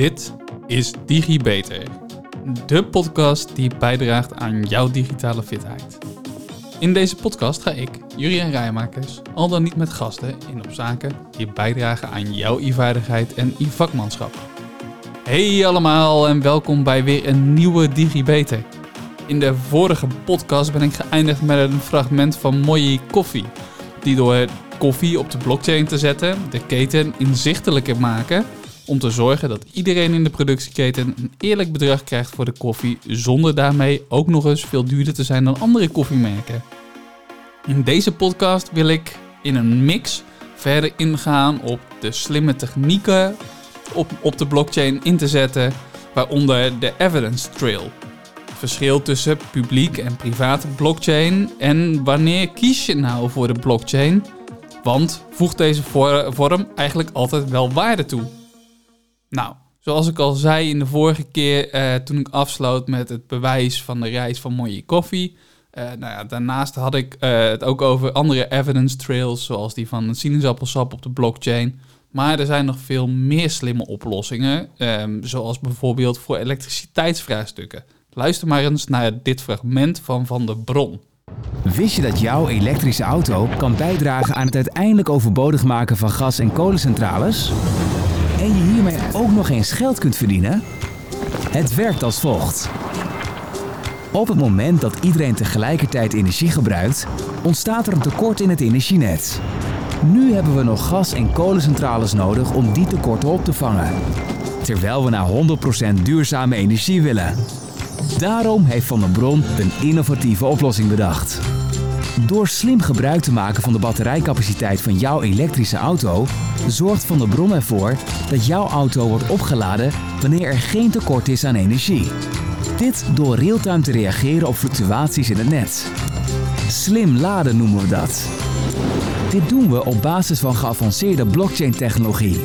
Dit is DigiBeter, de podcast die bijdraagt aan jouw digitale fitheid. In deze podcast ga ik, Jurien Rijmakers, al dan niet met gasten in op zaken die bijdragen aan jouw e-vaardigheid en e-vakmanschap. Hey allemaal en welkom bij weer een nieuwe DigiBeter. In de vorige podcast ben ik geëindigd met een fragment van Moyi Koffie, die door koffie op de blockchain te zetten de keten inzichtelijker maken om te zorgen dat iedereen in de productieketen een eerlijk bedrag krijgt voor de koffie, zonder daarmee ook nog eens veel duurder te zijn dan andere koffiemerken. In deze podcast wil ik in een mix verder ingaan op de slimme technieken op, op de blockchain in te zetten, waaronder de evidence trail. Het verschil tussen publiek en private blockchain en wanneer kies je nou voor de blockchain? Want voegt deze vorm eigenlijk altijd wel waarde toe? Nou, zoals ik al zei in de vorige keer eh, toen ik afsloot met het bewijs van de reis van mooie koffie. Uh, nou ja, daarnaast had ik uh, het ook over andere evidence trails, zoals die van sinaasappelsap op de blockchain. Maar er zijn nog veel meer slimme oplossingen, um, zoals bijvoorbeeld voor elektriciteitsvraagstukken. Luister maar eens naar dit fragment van Van der Bron. Wist je dat jouw elektrische auto kan bijdragen aan het uiteindelijk overbodig maken van gas- en kolencentrales? En je hiermee ook nog eens geld kunt verdienen? Het werkt als volgt. Op het moment dat iedereen tegelijkertijd energie gebruikt, ontstaat er een tekort in het energienet. Nu hebben we nog gas- en kolencentrales nodig om die tekorten op te vangen. Terwijl we naar 100% duurzame energie willen. Daarom heeft Van der Bron een innovatieve oplossing bedacht. Door slim gebruik te maken van de batterijcapaciteit van jouw elektrische auto, zorgt Van der Bron ervoor dat jouw auto wordt opgeladen wanneer er geen tekort is aan energie. Dit door real-time te reageren op fluctuaties in het net. Slim laden noemen we dat. Dit doen we op basis van geavanceerde blockchain-technologie.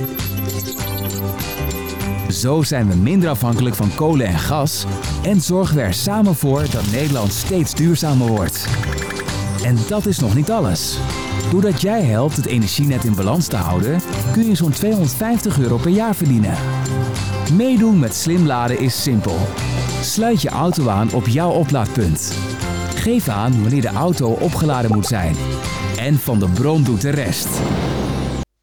Zo zijn we minder afhankelijk van kolen en gas en zorgen we er samen voor dat Nederland steeds duurzamer wordt. En dat is nog niet alles. Doordat jij helpt het energienet in balans te houden, kun je zo'n 250 euro per jaar verdienen. Meedoen met slim laden is simpel. Sluit je auto aan op jouw oplaadpunt. Geef aan wanneer de auto opgeladen moet zijn. En Van de Bron doet de rest.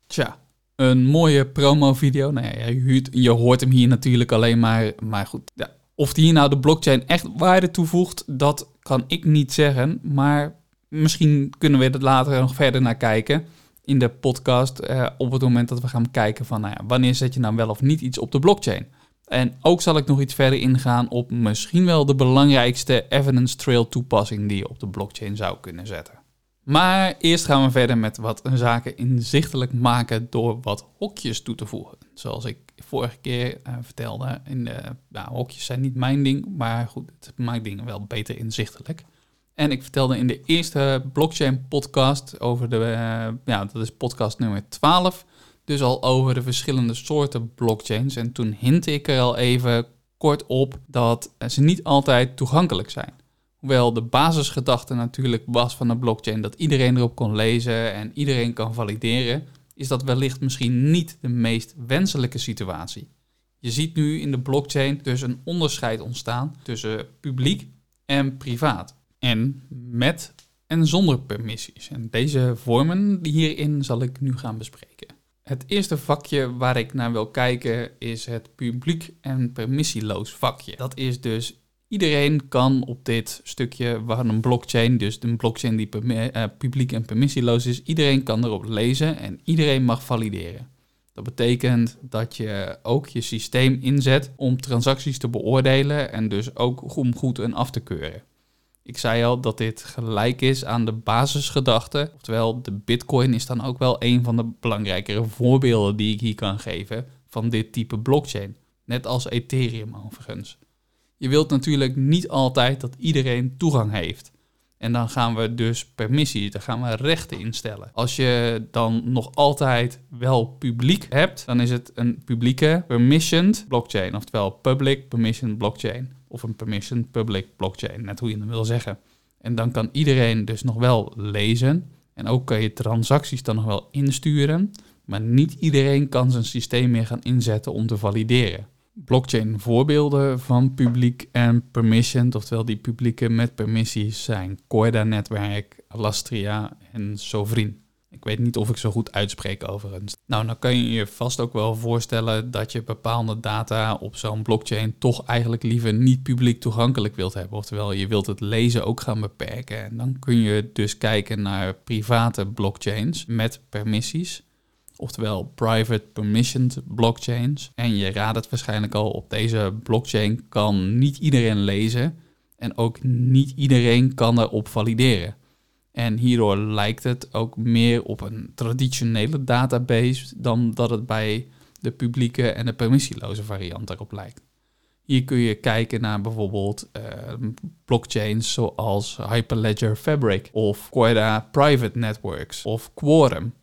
Tja, een mooie promo-video. Nou ja, je, hoort hem hier natuurlijk alleen maar. Maar goed, ja. of die hier nou de blockchain echt waarde toevoegt, dat kan ik niet zeggen. Maar misschien kunnen we er later nog verder naar kijken in de podcast. Eh, op het moment dat we gaan kijken van nou ja, wanneer zet je nou wel of niet iets op de blockchain. En ook zal ik nog iets verder ingaan op misschien wel de belangrijkste evidence trail toepassing die je op de blockchain zou kunnen zetten. Maar eerst gaan we verder met wat zaken inzichtelijk maken door wat hokjes toe te voegen. Zoals ik vorige keer uh, vertelde, in de, hokjes zijn niet mijn ding, maar goed, het maakt dingen wel beter inzichtelijk. En ik vertelde in de eerste blockchain podcast over de, uh, ja, dat is podcast nummer 12, dus al over de verschillende soorten blockchains. En toen hintte ik er al even kort op dat ze niet altijd toegankelijk zijn. Hoewel de basisgedachte natuurlijk was van de blockchain dat iedereen erop kon lezen en iedereen kan valideren, is dat wellicht misschien niet de meest wenselijke situatie. Je ziet nu in de blockchain dus een onderscheid ontstaan tussen publiek en privaat. En met en zonder permissies. En deze vormen hierin zal ik nu gaan bespreken. Het eerste vakje waar ik naar wil kijken is het publiek en permissieloos vakje. Dat is dus Iedereen kan op dit stukje van een blockchain, dus een blockchain die uh, publiek en permissieloos is, iedereen kan erop lezen en iedereen mag valideren. Dat betekent dat je ook je systeem inzet om transacties te beoordelen en dus ook om goed en af te keuren. Ik zei al dat dit gelijk is aan de basisgedachte, oftewel de Bitcoin is dan ook wel een van de belangrijkere voorbeelden die ik hier kan geven van dit type blockchain. Net als Ethereum overigens. Je wilt natuurlijk niet altijd dat iedereen toegang heeft. En dan gaan we dus permissies, dan gaan we rechten instellen. Als je dan nog altijd wel publiek hebt, dan is het een publieke permissioned blockchain. Oftewel public permission blockchain. Of een permission public blockchain, net hoe je het wil zeggen. En dan kan iedereen dus nog wel lezen. En ook kan je transacties dan nog wel insturen. Maar niet iedereen kan zijn systeem meer gaan inzetten om te valideren. Blockchain voorbeelden van publiek en permissioned, oftewel die publieke met permissies zijn Corda-netwerk, Alastria en Sovrin. Ik weet niet of ik zo goed uitspreek overigens. Nou, dan kan je je vast ook wel voorstellen dat je bepaalde data op zo'n blockchain toch eigenlijk liever niet publiek toegankelijk wilt hebben. Oftewel, je wilt het lezen ook gaan beperken. En dan kun je dus kijken naar private blockchains met permissies. Oftewel private permissioned blockchains. En je raadt het waarschijnlijk al, op deze blockchain kan niet iedereen lezen. En ook niet iedereen kan daarop valideren. En hierdoor lijkt het ook meer op een traditionele database dan dat het bij de publieke en de permissieloze variant erop lijkt. Hier kun je kijken naar bijvoorbeeld uh, blockchains zoals Hyperledger Fabric of Corda Private Networks of Quorum.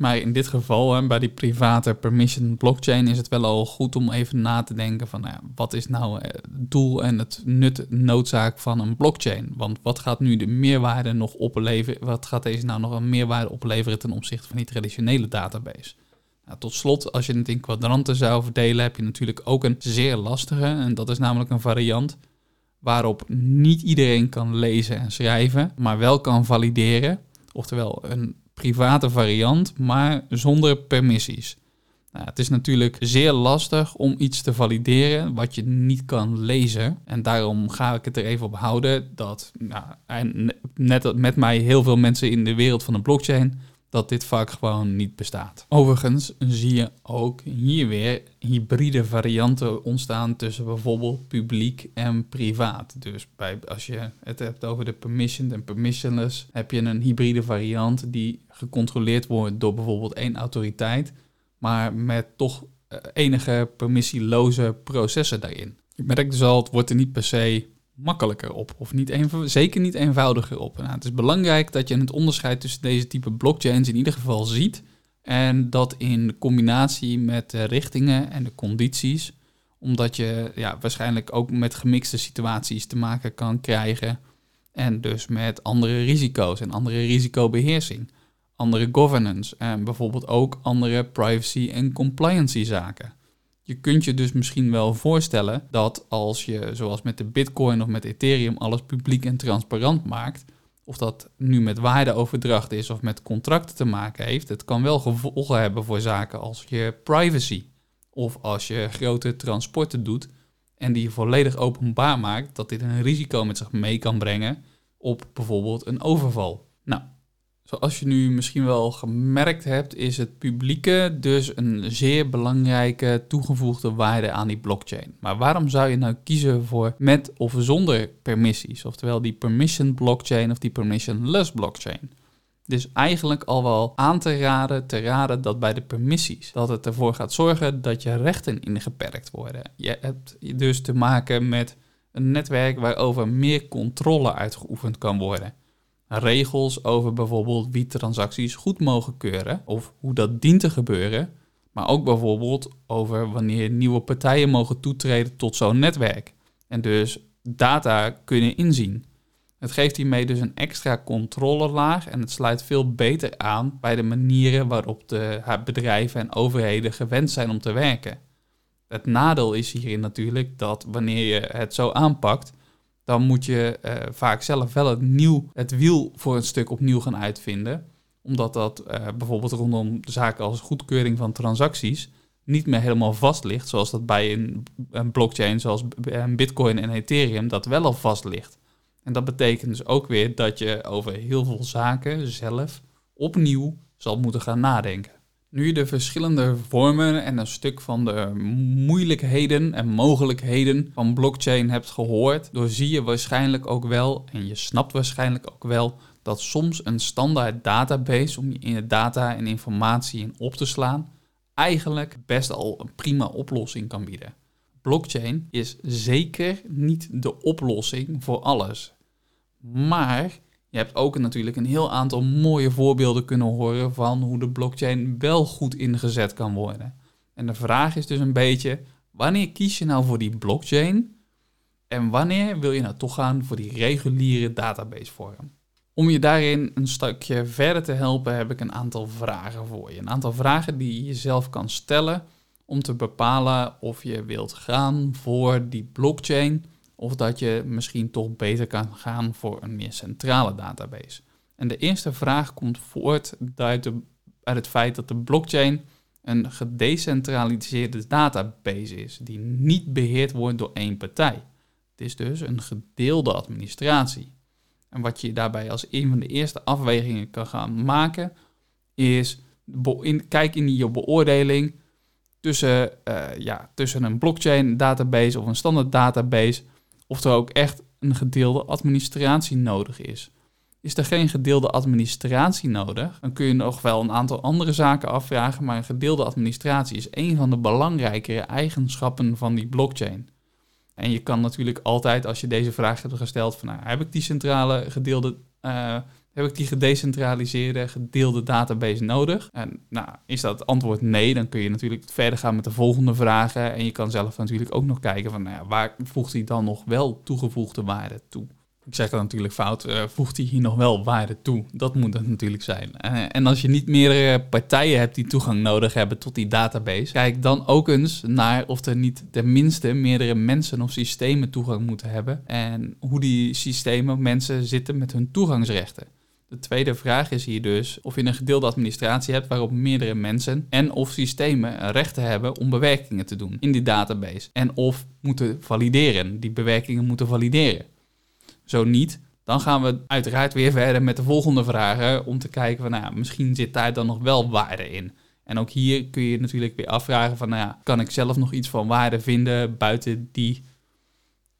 Maar in dit geval, bij die private permission blockchain, is het wel al goed om even na te denken van nou wat is nou het doel en het nut, noodzaak van een blockchain? Want wat gaat nu de meerwaarde nog opleveren? Wat gaat deze nou nog een meerwaarde opleveren ten opzichte van die traditionele database? Nou, tot slot, als je het in kwadranten zou verdelen, heb je natuurlijk ook een zeer lastige. En dat is namelijk een variant waarop niet iedereen kan lezen en schrijven, maar wel kan valideren. Oftewel, een private variant, maar zonder permissies. Nou, het is natuurlijk zeer lastig om iets te valideren wat je niet kan lezen. En daarom ga ik het er even op houden dat, nou, en net met mij heel veel mensen in de wereld van de blockchain dat dit vaak gewoon niet bestaat. Overigens zie je ook hier weer hybride varianten ontstaan tussen bijvoorbeeld publiek en privaat. Dus bij, als je het hebt over de permissioned en permissionless, heb je een hybride variant die gecontroleerd wordt door bijvoorbeeld één autoriteit, maar met toch eh, enige permissieloze processen daarin. Je merkt dus al, het wordt er niet per se makkelijker op. Of niet zeker niet eenvoudiger op. Nou, het is belangrijk dat je het onderscheid tussen deze type blockchains in ieder geval ziet. En dat in combinatie met de richtingen en de condities. Omdat je ja, waarschijnlijk ook met gemixte situaties te maken kan krijgen. En dus met andere risico's en andere risicobeheersing. Andere governance en bijvoorbeeld ook andere privacy- en compliancy zaken. Je kunt je dus misschien wel voorstellen dat als je, zoals met de Bitcoin of met Ethereum, alles publiek en transparant maakt, of dat nu met waardeoverdracht is of met contracten te maken heeft, het kan wel gevolgen hebben voor zaken als je privacy of als je grote transporten doet en die volledig openbaar maakt, dat dit een risico met zich mee kan brengen op bijvoorbeeld een overval. Nou, Zoals je nu misschien wel gemerkt hebt, is het publieke dus een zeer belangrijke toegevoegde waarde aan die blockchain. Maar waarom zou je nou kiezen voor met of zonder permissies? Oftewel die permission blockchain of die permissionless blockchain? Dus eigenlijk al wel aan te raden, te raden dat bij de permissies, dat het ervoor gaat zorgen dat je rechten ingeperkt worden. Je hebt dus te maken met een netwerk waarover meer controle uitgeoefend kan worden regels over bijvoorbeeld wie transacties goed mogen keuren of hoe dat dient te gebeuren, maar ook bijvoorbeeld over wanneer nieuwe partijen mogen toetreden tot zo'n netwerk en dus data kunnen inzien. Het geeft hiermee dus een extra controlelaag en het sluit veel beter aan bij de manieren waarop de bedrijven en overheden gewend zijn om te werken. Het nadeel is hierin natuurlijk dat wanneer je het zo aanpakt, dan moet je uh, vaak zelf wel het, nieuw, het wiel voor een stuk opnieuw gaan uitvinden. Omdat dat uh, bijvoorbeeld rondom zaken als goedkeuring van transacties niet meer helemaal vast ligt, zoals dat bij een, een blockchain zoals Bitcoin en Ethereum dat wel al vast ligt. En dat betekent dus ook weer dat je over heel veel zaken zelf opnieuw zal moeten gaan nadenken. Nu je de verschillende vormen en een stuk van de moeilijkheden en mogelijkheden van blockchain hebt gehoord, doorzie je waarschijnlijk ook wel en je snapt waarschijnlijk ook wel dat soms een standaard database om je data en informatie in op te slaan eigenlijk best al een prima oplossing kan bieden. Blockchain is zeker niet de oplossing voor alles. Maar je hebt ook natuurlijk een heel aantal mooie voorbeelden kunnen horen van hoe de blockchain wel goed ingezet kan worden. En de vraag is dus een beetje, wanneer kies je nou voor die blockchain en wanneer wil je nou toch gaan voor die reguliere databasevorm? Om je daarin een stukje verder te helpen heb ik een aantal vragen voor je. Een aantal vragen die je jezelf kan stellen om te bepalen of je wilt gaan voor die blockchain of dat je misschien toch beter kan gaan voor een meer centrale database. En de eerste vraag komt voort uit, het feit dat de blockchain een gedecentraliseerde database is, die niet beheerd wordt door één partij. Het is dus een gedeelde administratie. En wat je daarbij als een van de eerste afwegingen kan gaan maken, is in, kijk in je beoordeling tussen, uh, ja, tussen een blockchain database of een standaard database, of er ook echt een gedeelde administratie nodig is. Is er geen gedeelde administratie nodig, dan kun je nog wel een aantal andere zaken afvragen, maar een gedeelde administratie is een van de belangrijkere eigenschappen van die blockchain. En je kan natuurlijk altijd, als je deze vraag hebt gesteld, van nou, heb ik die centrale gedeelde, uh, heb ik die gedecentraliseerde gedeelde database nodig? En nou, is dat antwoord nee, dan kun je natuurlijk verder gaan met de volgende vragen. En je kan zelf natuurlijk ook nog kijken van nou ja, waar voegt hij dan nog wel toegevoegde waarde toe? ik zeg dat natuurlijk fout, uh, voegt hij hier nog wel waarde toe? Dat moet het natuurlijk zijn. Uh, en als je niet meerdere partijen hebt die toegang nodig hebben tot die database, kijk dan ook eens naar of er niet tenminste meerdere mensen of systemen toegang moeten hebben en hoe die systemen, mensen zitten met hun toegangsrechten. De tweede vraag is hier dus of je een gedeelde administratie hebt waarop meerdere mensen en of systemen rechten hebben om bewerkingen te doen in die database. En of moeten valideren, die bewerkingen moeten valideren. Zo niet, dan gaan we uiteraard weer verder met de volgende vragen om te kijken van, nou ja, misschien zit daar dan nog wel waarde in. En ook hier kun je natuurlijk weer afvragen van, nou ja, kan ik zelf nog iets van waarde vinden buiten die,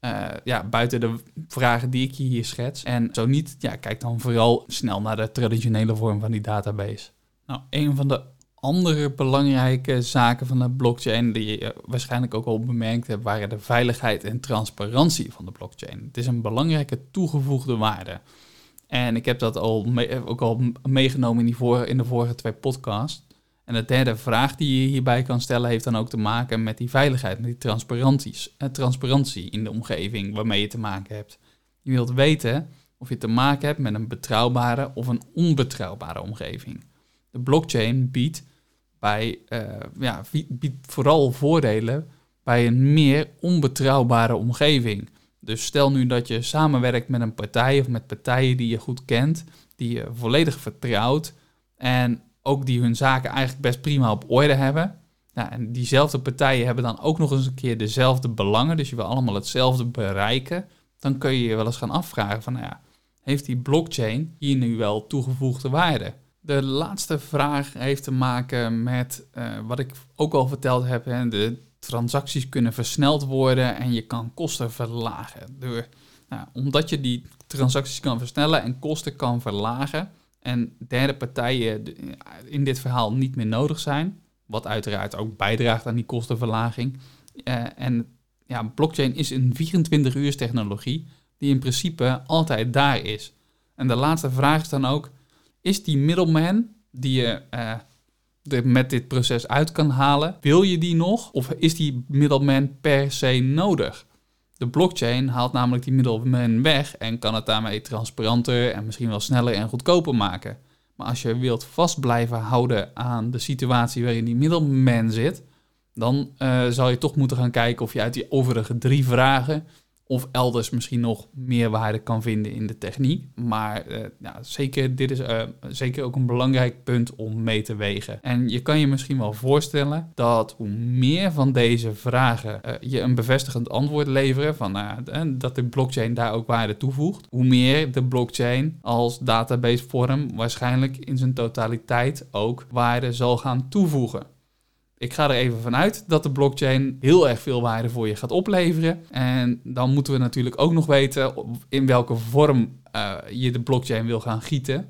uh, ja, buiten de vragen die ik hier schets. En zo niet, ja, kijk dan vooral snel naar de traditionele vorm van die database. Nou, een van de andere belangrijke zaken van de blockchain, die je waarschijnlijk ook al bemerkt hebt, waren de veiligheid en transparantie van de blockchain. Het is een belangrijke toegevoegde waarde. En ik heb dat al ook al meegenomen in, die vorige, in de vorige twee podcasts. En de derde vraag die je hierbij kan stellen heeft dan ook te maken met die veiligheid, met die transparanties, eh, transparantie in de omgeving waarmee je te maken hebt. Je wilt weten of je te maken hebt met een betrouwbare of een onbetrouwbare omgeving. De blockchain biedt bij, uh, ja, biedt vooral voordelen bij een meer onbetrouwbare omgeving. Dus stel nu dat je samenwerkt met een partij of met partijen die je goed kent, die je volledig vertrouwt en ook die hun zaken eigenlijk best prima op orde hebben. Nou, en diezelfde partijen hebben dan ook nog eens een keer dezelfde belangen, dus je wil allemaal hetzelfde bereiken. Dan kun je je wel eens gaan afvragen van, nou ja, heeft die blockchain hier nu wel toegevoegde waarde? De laatste vraag heeft te maken met uh, wat ik ook al verteld heb. Hè, de transacties kunnen versneld worden en je kan kosten verlagen. Door, nou, omdat je die transacties kan versnellen en kosten kan verlagen en derde partijen in dit verhaal niet meer nodig zijn, wat uiteraard ook bijdraagt aan die kostenverlaging. Uh, en ja, blockchain is een 24 uur technologie die in principe altijd daar is. En de laatste vraag is dan ook, is die middleman die je uh, met dit proces uit kan halen, wil je die nog? Of is die middleman per se nodig? De blockchain haalt namelijk die middleman weg en kan het daarmee transparanter en misschien wel sneller en goedkoper maken. Maar als je wilt vast blijven houden aan de situatie waarin die middleman zit, dan uh, zal je toch moeten gaan kijken of je uit die overige drie vragen of elders misschien nog meer waarde kan vinden in de techniek. Maar ja, zeker, dit is uh, zeker ook een belangrijk punt om mee te wegen. En je kan je misschien wel voorstellen dat hoe meer van deze vragen uh, je een bevestigend antwoord leveren, van, dat de blockchain daar ook waarde toevoegt, hoe meer de blockchain als database vorm waarschijnlijk in zijn totaliteit ook waarde zal gaan toevoegen. Ik ga er even vanuit dat de blockchain heel erg veel waarde voor je gaat opleveren. En dan moeten we natuurlijk ook nog weten in welke vorm uh, je de blockchain wil gaan gieten.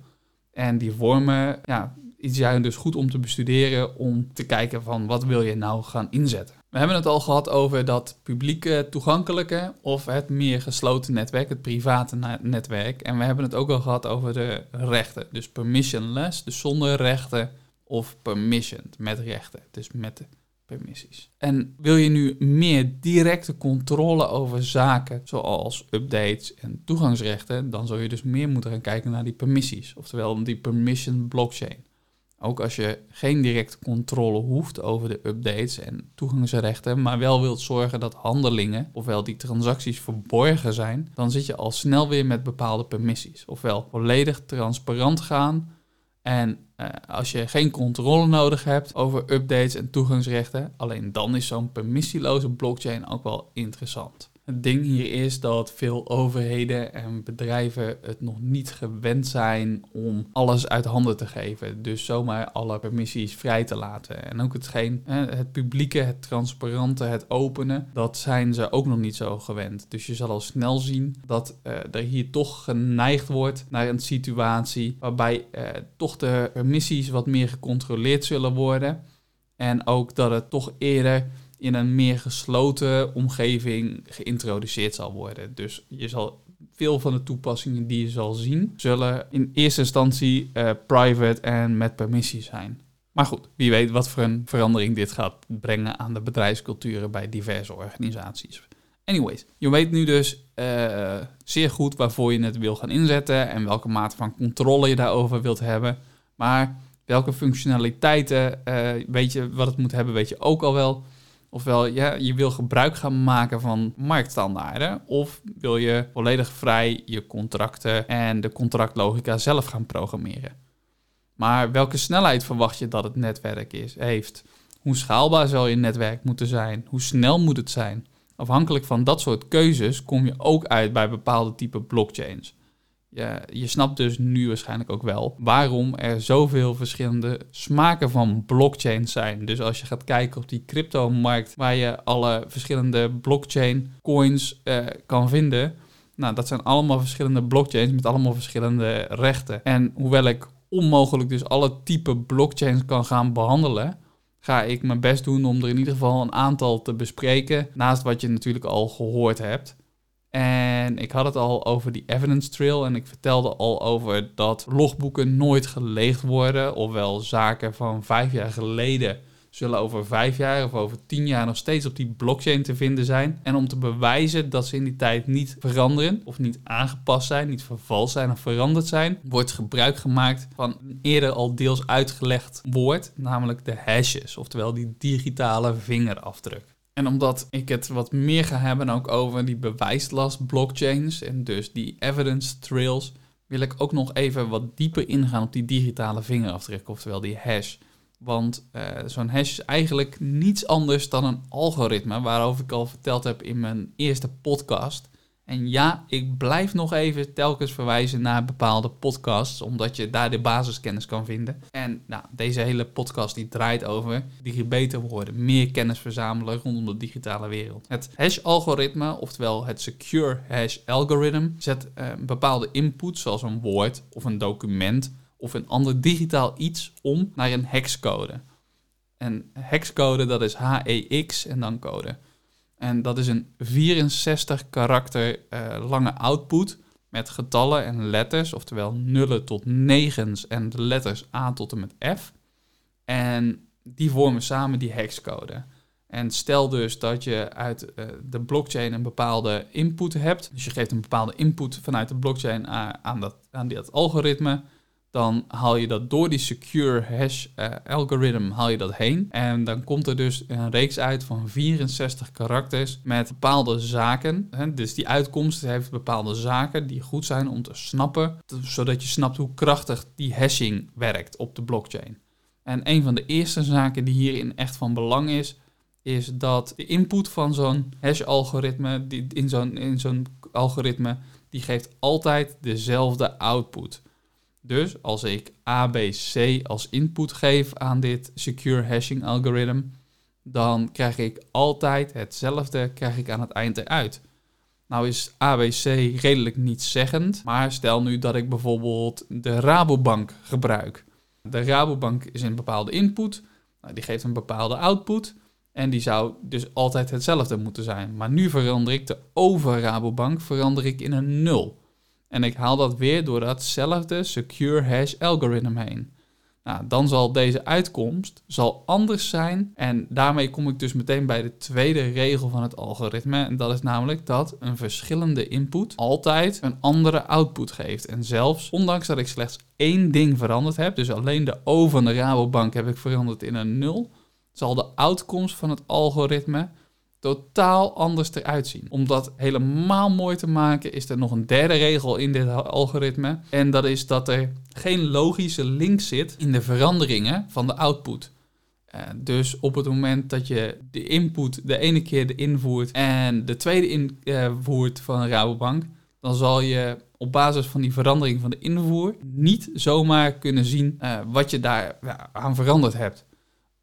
En die vormen, ja, is jij dus goed om te bestuderen, om te kijken van wat wil je nou gaan inzetten. We hebben het al gehad over dat publieke toegankelijke of het meer gesloten netwerk, het private netwerk. En we hebben het ook al gehad over de rechten, dus permissionless, dus zonder rechten of permissioned, met rechten, dus met de permissies. En wil je nu meer directe controle over zaken zoals updates en toegangsrechten, dan zul je dus meer moeten gaan kijken naar die permissies, oftewel die permission blockchain. Ook als je geen directe controle hoeft over de updates en toegangsrechten, maar wel wilt zorgen dat handelingen, ofwel die transacties verborgen zijn, dan zit je al snel weer met bepaalde permissies. Ofwel volledig transparant gaan en uh, als je geen controle nodig hebt over updates en toegangsrechten, alleen dan is zo'n permissieloze blockchain ook wel interessant. Het ding hier is dat veel overheden en bedrijven het nog niet gewend zijn om alles uit handen te geven. Dus zomaar alle permissies vrij te laten. En ook hetgeen, het publieke, het transparante, het openen, dat zijn ze ook nog niet zo gewend. Dus je zal al snel zien dat uh, er hier toch geneigd wordt naar een situatie waarbij uh, toch de permissies wat meer gecontroleerd zullen worden. En ook dat het toch eerder in een meer gesloten omgeving geïntroduceerd zal worden. Dus je zal veel van de toepassingen die je zal zien, zullen in eerste instantie uh, private en met permissie zijn. Maar goed, wie weet wat voor een verandering dit gaat brengen aan de bedrijfsculturen bij diverse organisaties. Anyways, je weet nu dus uh, zeer goed waarvoor je het wil gaan inzetten en welke mate van controle je daarover wilt hebben. Maar welke functionaliteiten, uh, weet je wat het moet hebben, weet je ook al wel. Ofwel, ja, je wil gebruik gaan maken van marktstandaarden, of wil je volledig vrij je contracten en de contractlogica zelf gaan programmeren. Maar welke snelheid verwacht je dat het netwerk is, heeft? Hoe schaalbaar zal je netwerk moeten zijn? Hoe snel moet het zijn? Afhankelijk van dat soort keuzes kom je ook uit bij bepaalde type blockchains. Je snapt dus nu waarschijnlijk ook wel waarom er zoveel verschillende smaken van blockchains zijn. Dus als je gaat kijken op die crypto-markt waar je alle verschillende blockchain coins uh, kan vinden, nou, dat zijn allemaal verschillende blockchains met allemaal verschillende rechten. En hoewel ik onmogelijk dus alle type blockchains kan gaan behandelen, ga ik mijn best doen om er in ieder geval een aantal te bespreken, naast wat je natuurlijk al gehoord hebt. En ik had het al over die evidence trail en ik vertelde al over dat logboeken nooit geleegd worden, ofwel zaken van vijf jaar geleden zullen over vijf jaar of over tien jaar nog steeds op die blockchain te vinden zijn. En om te bewijzen dat ze in die tijd niet veranderen of niet aangepast zijn, niet vervals zijn of veranderd zijn, wordt gebruik gemaakt van een eerder al deels uitgelegd woord, namelijk de hashes, oftewel die digitale vingerafdruk. En omdat ik het wat meer ga hebben ook over die bewijslast blockchains en dus die evidence trails, wil ik ook nog even wat dieper ingaan op die digitale vingerafdruk, oftewel die hash. Want uh, zo'n hash is eigenlijk niets anders dan een algoritme, waarover ik al verteld heb in mijn eerste podcast. En ja, ik blijf nog even telkens verwijzen naar bepaalde podcasts, omdat je daar de basiskennis kan vinden. En nou, deze hele podcast die draait over beter worden, meer kennis verzamelen rondom de digitale wereld. Het hash-algoritme, oftewel het secure hash-algoritme, zet uh, een bepaalde input, zoals een woord of een document of een ander digitaal iets om naar een hexcode. En hexcode dat is HEX en dan code. En dat is een 64 karakter uh, lange output met getallen en letters, oftewel nullen tot negens en de letters A tot en met F. En die vormen samen die hexcode. En stel dus dat je uit uh, de blockchain een bepaalde input hebt. Dus je geeft een bepaalde input vanuit de blockchain aan, dat, aan dat algoritme dan haal je dat door die secure hash uh, algorithm haal je dat heen. En dan komt er dus een reeks uit van 64 karakters met bepaalde zaken. Dus die uitkomst heeft bepaalde zaken die goed zijn om te snappen, zodat je snapt hoe krachtig die hashing werkt op de blockchain. En een van de eerste zaken die hierin echt van belang is, is dat de input van zo'n hash-algoritme, in zo'n in zo'n algoritme, die geeft altijd dezelfde output. Dus als ik ABC als input geef aan dit secure hashing algoritme, dan krijg ik altijd hetzelfde krijg ik aan het eind eruit. Nou is ABC redelijk nietszeggend, maar stel nu dat ik bijvoorbeeld de Rabobank gebruik. De Rabobank is een bepaalde input, nou, die geeft een bepaalde output en die zou dus altijd hetzelfde moeten zijn. Maar nu verander ik de over Rabobank verander ik in een nul. En ik haal dat weer door datzelfde secure hash algoritme heen. Nou, dan zal deze uitkomst zal anders zijn. En daarmee kom ik dus meteen bij de tweede regel van het algoritme. En dat is namelijk dat een verschillende input altijd een andere output geeft. En zelfs, ondanks dat ik slechts één ding veranderd heb, dus alleen de O van de Rabobank heb ik veranderd in een 0, zal de uitkomst van het algoritme totaal anders eruit zien. Om dat helemaal mooi te maken is er nog een derde regel in dit algoritme. En dat is dat er geen logische link zit in de veranderingen van de output. Uh, dus op het moment dat je de input de ene keer de invoert en de tweede invoert van een Rabobank, dan zal je op basis van die verandering van de invoer niet zomaar kunnen zien uh, wat je daar aan veranderd hebt.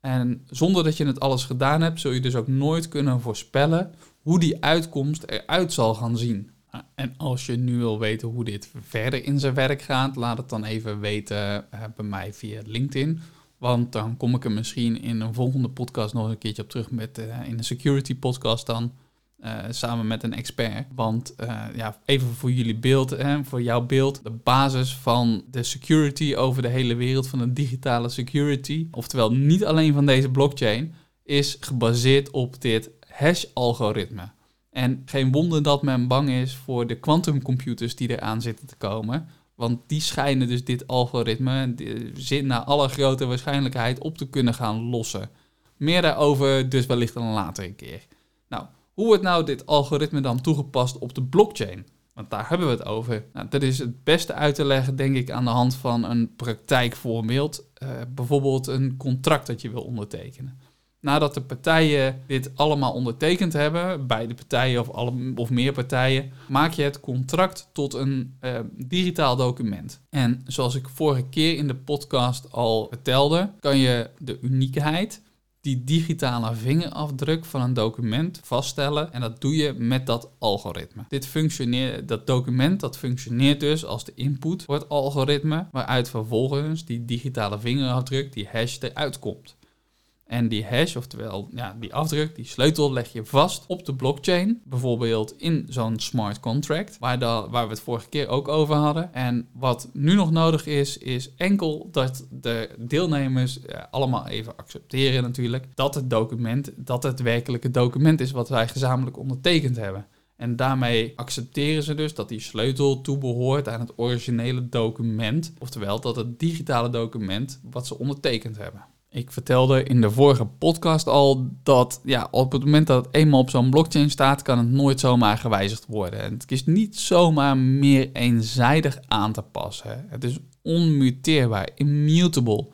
En zonder dat je het alles gedaan hebt, zul je dus ook nooit kunnen voorspellen hoe die uitkomst eruit zal gaan zien. Nou, en als je nu wil weten hoe dit verder in zijn werk gaat, laat het dan even weten eh, bij mij via LinkedIn. Want dan kom ik er misschien in een volgende podcast nog een keertje op terug met uh, in de security podcast dan. Uh, samen met een expert. Want uh, ja, even voor jullie beeld, hè, voor jouw beeld, de basis van de security over de hele wereld, van de digitale security, oftewel niet alleen van deze blockchain, is gebaseerd op dit hash-algoritme. En geen wonder dat men bang is voor de quantumcomputers die eraan zitten te komen. Want die schijnen dus dit algoritme zit naar alle grote waarschijnlijkheid op te kunnen gaan lossen. Meer daarover dus wellicht een latere keer. Nou, hoe wordt nou dit algoritme dan toegepast op de blockchain? Want daar hebben we het over. Nou, dat is het beste uit te leggen, denk ik, aan de hand van een praktijkvoorbeeld. Uh, bijvoorbeeld een contract dat je wil ondertekenen. Nadat de partijen dit allemaal ondertekend hebben, beide partijen of, alle, of meer partijen, maak je het contract tot een uh, digitaal document. En zoals ik vorige keer in de podcast al vertelde, kan je de uniekheid die digitale vingerafdruk van een document vaststellen. En dat doe je met dat algoritme. Dit functioneert, dat document dat functioneert dus als de input voor het algoritme, waaruit vervolgens die digitale vingerafdruk, die hash, eruit komt. En die hash, oftewel ja, die afdruk, die sleutel leg je vast op de blockchain. Bijvoorbeeld in zo'n smart contract, waar, waar we het vorige keer ook over hadden. En wat nu nog nodig is, is enkel dat de deelnemers allemaal even accepteren natuurlijk dat het document, dat het werkelijke document is wat wij gezamenlijk ondertekend hebben. En daarmee accepteren ze dus dat die sleutel toebehoort aan het originele document, oftewel dat het digitale document wat ze ondertekend hebben. Ik vertelde in de vorige podcast al dat ja, op het moment dat het eenmaal op zo'n blockchain staat, kan het nooit zomaar gewijzigd worden. En het is niet zomaar meer eenzijdig aan te passen. Het is onmuteerbaar, immutable.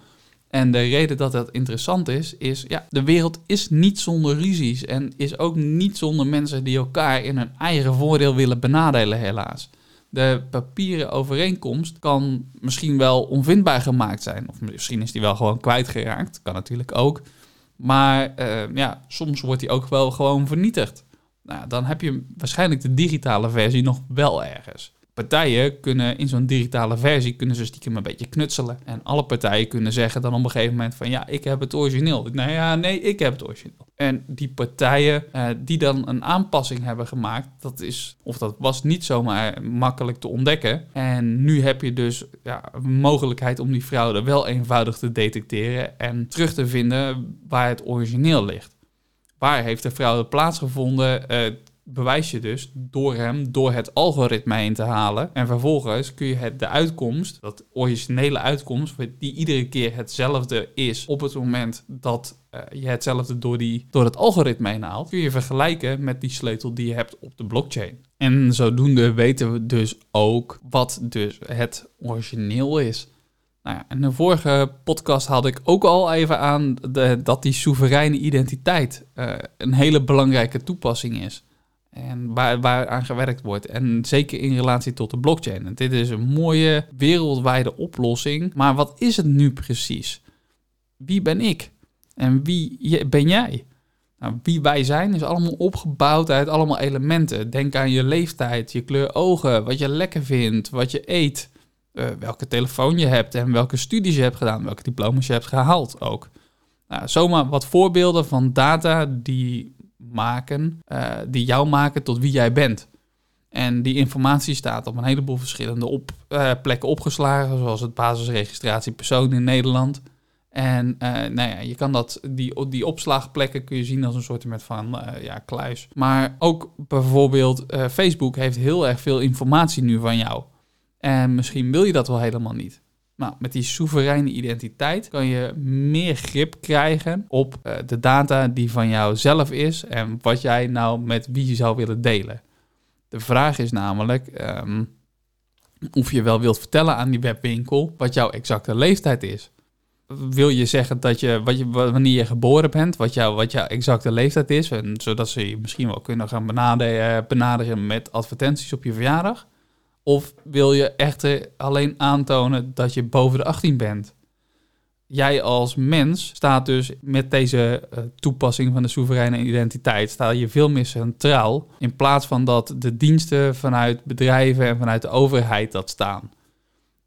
En de reden dat dat interessant is, is ja, de wereld is niet zonder ruzies en is ook niet zonder mensen die elkaar in hun eigen voordeel willen benadelen, helaas de papieren overeenkomst kan misschien wel onvindbaar gemaakt zijn. Of misschien is die wel gewoon kwijtgeraakt. Kan natuurlijk ook. Maar uh, ja, soms wordt die ook wel gewoon vernietigd. Nou, dan heb je waarschijnlijk de digitale versie nog wel ergens partijen kunnen in zo'n digitale versie kunnen ze stiekem een beetje knutselen. En alle partijen kunnen zeggen dan op een gegeven moment van ja, ik heb het origineel. Nou ja, nee, ik heb het origineel. En die partijen uh, die dan een aanpassing hebben gemaakt, dat is, of dat was niet zomaar makkelijk te ontdekken. En nu heb je dus ja, mogelijkheid om die fraude wel eenvoudig te detecteren en terug te vinden waar het origineel ligt. Waar heeft de fraude plaatsgevonden? Uh, bewijs je dus door hem, door het algoritme heen te halen. En vervolgens kun je het, de uitkomst, dat originele uitkomst, die iedere keer hetzelfde is op het moment dat uh, je hetzelfde door, die, door het algoritme heen haalt, kun je vergelijken met die sleutel die je hebt op de blockchain. En zodoende weten we dus ook wat dus het origineel is. Nou ja, in de vorige podcast haalde ik ook al even aan de, dat die soevereine identiteit uh, een hele belangrijke toepassing is. En waar, aan gewerkt wordt. En zeker in relatie tot de blockchain. Dit is een mooie wereldwijde oplossing. Maar wat is het nu precies? Wie ben ik? En wie ben jij? Nou, wie wij zijn is allemaal opgebouwd uit allemaal elementen. Denk aan je leeftijd, je kleur ogen, wat je lekker vindt, wat je eet, uh, welke telefoon je hebt en welke studies je hebt gedaan, welke diploma's je hebt gehaald ook. Nou, zomaar wat voorbeelden van data die maken, uh, die jou maken tot wie jij bent. En die informatie staat op een heleboel verschillende op, uh, plekken opgeslagen, zoals het basisregistratie persoon in Nederland. En uh, nou ja, je kan dat, die, die opslagplekken kun je zien als een soort van ja, kluis. Maar ook bijvoorbeeld Facebook heeft heel erg veel informatie nu van jou. En misschien wil je dat wel helemaal niet. Nou, met die soevereine identiteit kan je meer grip krijgen op uh, de data die van jou zelf is en wat jij nou met wie je zou willen delen. De vraag is namelijk um, of je wel wilt vertellen aan die webwinkel wat jouw exacte leeftijd is. Wil je zeggen dat je, wat je wanneer je geboren bent, wat, jou, wat jouw exacte leeftijd is, zodat ze je misschien wel kunnen gaan benaderen, benaderen met advertenties op je verjaardag? Of wil je echter alleen aantonen dat je boven de 18 bent? Jij als mens staat dus met deze uh, toepassing van de soevereine identiteit, sta je veel meer centraal. In plaats van dat de diensten vanuit bedrijven en vanuit de overheid dat staan.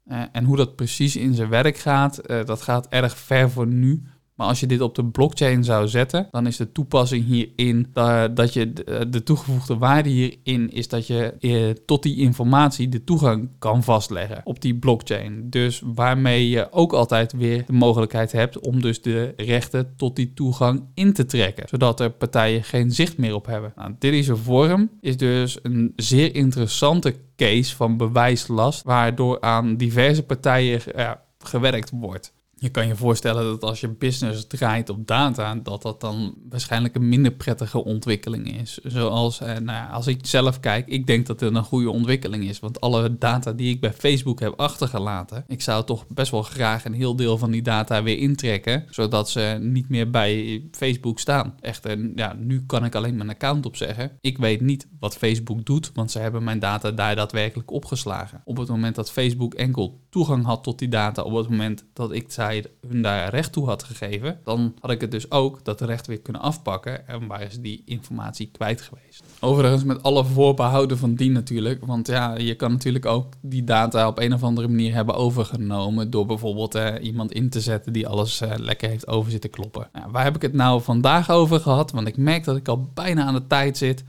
Uh, en hoe dat precies in zijn werk gaat, uh, dat gaat erg ver voor nu. Maar als je dit op de blockchain zou zetten, dan is de toepassing hierin dat, je de, toegevoegde waarde hierin is dat je eh, tot die informatie de toegang kan vastleggen op die blockchain. Dus waarmee je ook altijd weer de mogelijkheid hebt om dus de rechten tot die toegang in te trekken, zodat er partijen geen zicht meer op hebben. Nou, deze vorm is dus een zeer interessante case van bewijslast, waardoor aan diverse partijen ja, gewerkt wordt. Je kan je voorstellen dat als je business draait op data, dat dat dan waarschijnlijk een minder prettige ontwikkeling is. Zoals, eh, nou als ik zelf kijk, ik denk dat het een goede ontwikkeling is. Want alle data die ik bij Facebook heb achtergelaten, ik zou toch best wel graag een heel deel van die data weer intrekken, zodat ze niet meer bij Facebook staan. Echter, ja, nu kan ik alleen mijn account opzeggen. Ik weet niet wat Facebook doet, want ze hebben mijn data daar daadwerkelijk opgeslagen. Op het moment dat Facebook enkel toegang had tot die data, op het moment dat ik zei hun daar recht toe had gegeven, dan had ik het dus ook dat recht weer kunnen afpakken en waar is die informatie kwijt geweest. Overigens met alle voorbehouden van die natuurlijk, want ja, je kan natuurlijk ook die data op een of andere manier hebben overgenomen door bijvoorbeeld eh, iemand in te zetten die alles eh, lekker heeft over zitten kloppen. Nou, waar heb ik het nou vandaag over gehad? Want ik merk dat ik al bijna aan de tijd zit.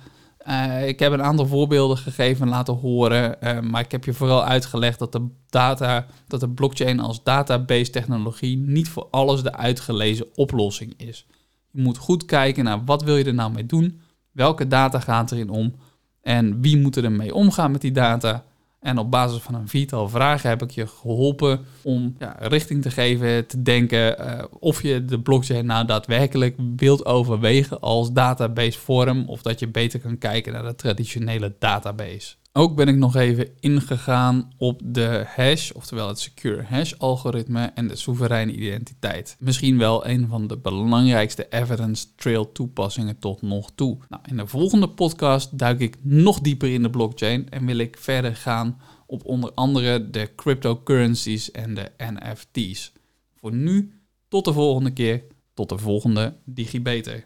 Uh, ik heb een aantal voorbeelden gegeven en laten horen, uh, maar ik heb je vooral uitgelegd dat de data, dat de blockchain als database technologie niet voor alles de uitgelezen oplossing is. Je moet goed kijken naar wat wil je er nou mee doen, welke data gaat erin om en wie moet er ermee omgaan met die data en op basis van een viertal vragen heb ik je geholpen om ja, richting te geven, te denken uh, of je de blockchain nou daadwerkelijk wilt overwegen als database vorm of dat je beter kan kijken naar de traditionele database. Ook ben ik nog even ingegaan op de hash, oftewel het secure hash algoritme en de soevereine identiteit. Misschien wel een van de belangrijkste evidence trail toepassingen tot nog toe. Nou, in de volgende podcast duik ik nog dieper in de blockchain en wil ik verder gaan op onder andere de cryptocurrencies en de NFT's. Voor nu, tot de volgende keer, tot de volgende DigiBeter.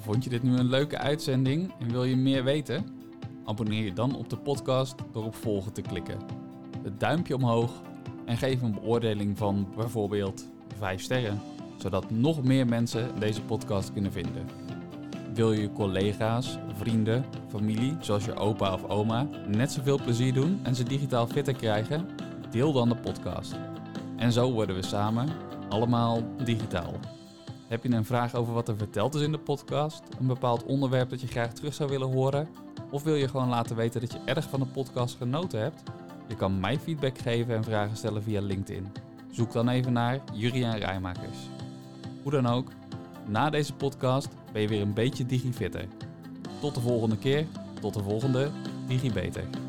Vond je dit nu een leuke uitzending en wil je meer weten? Abonneer je dan op de podcast door op volgen te klikken. Het duimpje omhoog en geef een beoordeling van bijvoorbeeld 5 sterren, zodat nog meer mensen deze podcast kunnen vinden. Wil je collega's, vrienden, familie, zoals je opa of oma, net zoveel plezier doen en ze digitaal fitter krijgen? Deel dan de podcast. En zo worden we samen allemaal digitaal. Heb je een vraag over wat er verteld is in de podcast? Een bepaald onderwerp dat je graag terug zou willen horen? Of wil je gewoon laten weten dat je erg van de podcast genoten hebt? Je kan mij feedback geven en vragen stellen via LinkedIn. Zoek dan even naar Juriaan Rijmakers. Hoe dan ook, na deze podcast ben je weer een beetje digifitter. Tot de volgende keer, tot de volgende DigiBeter.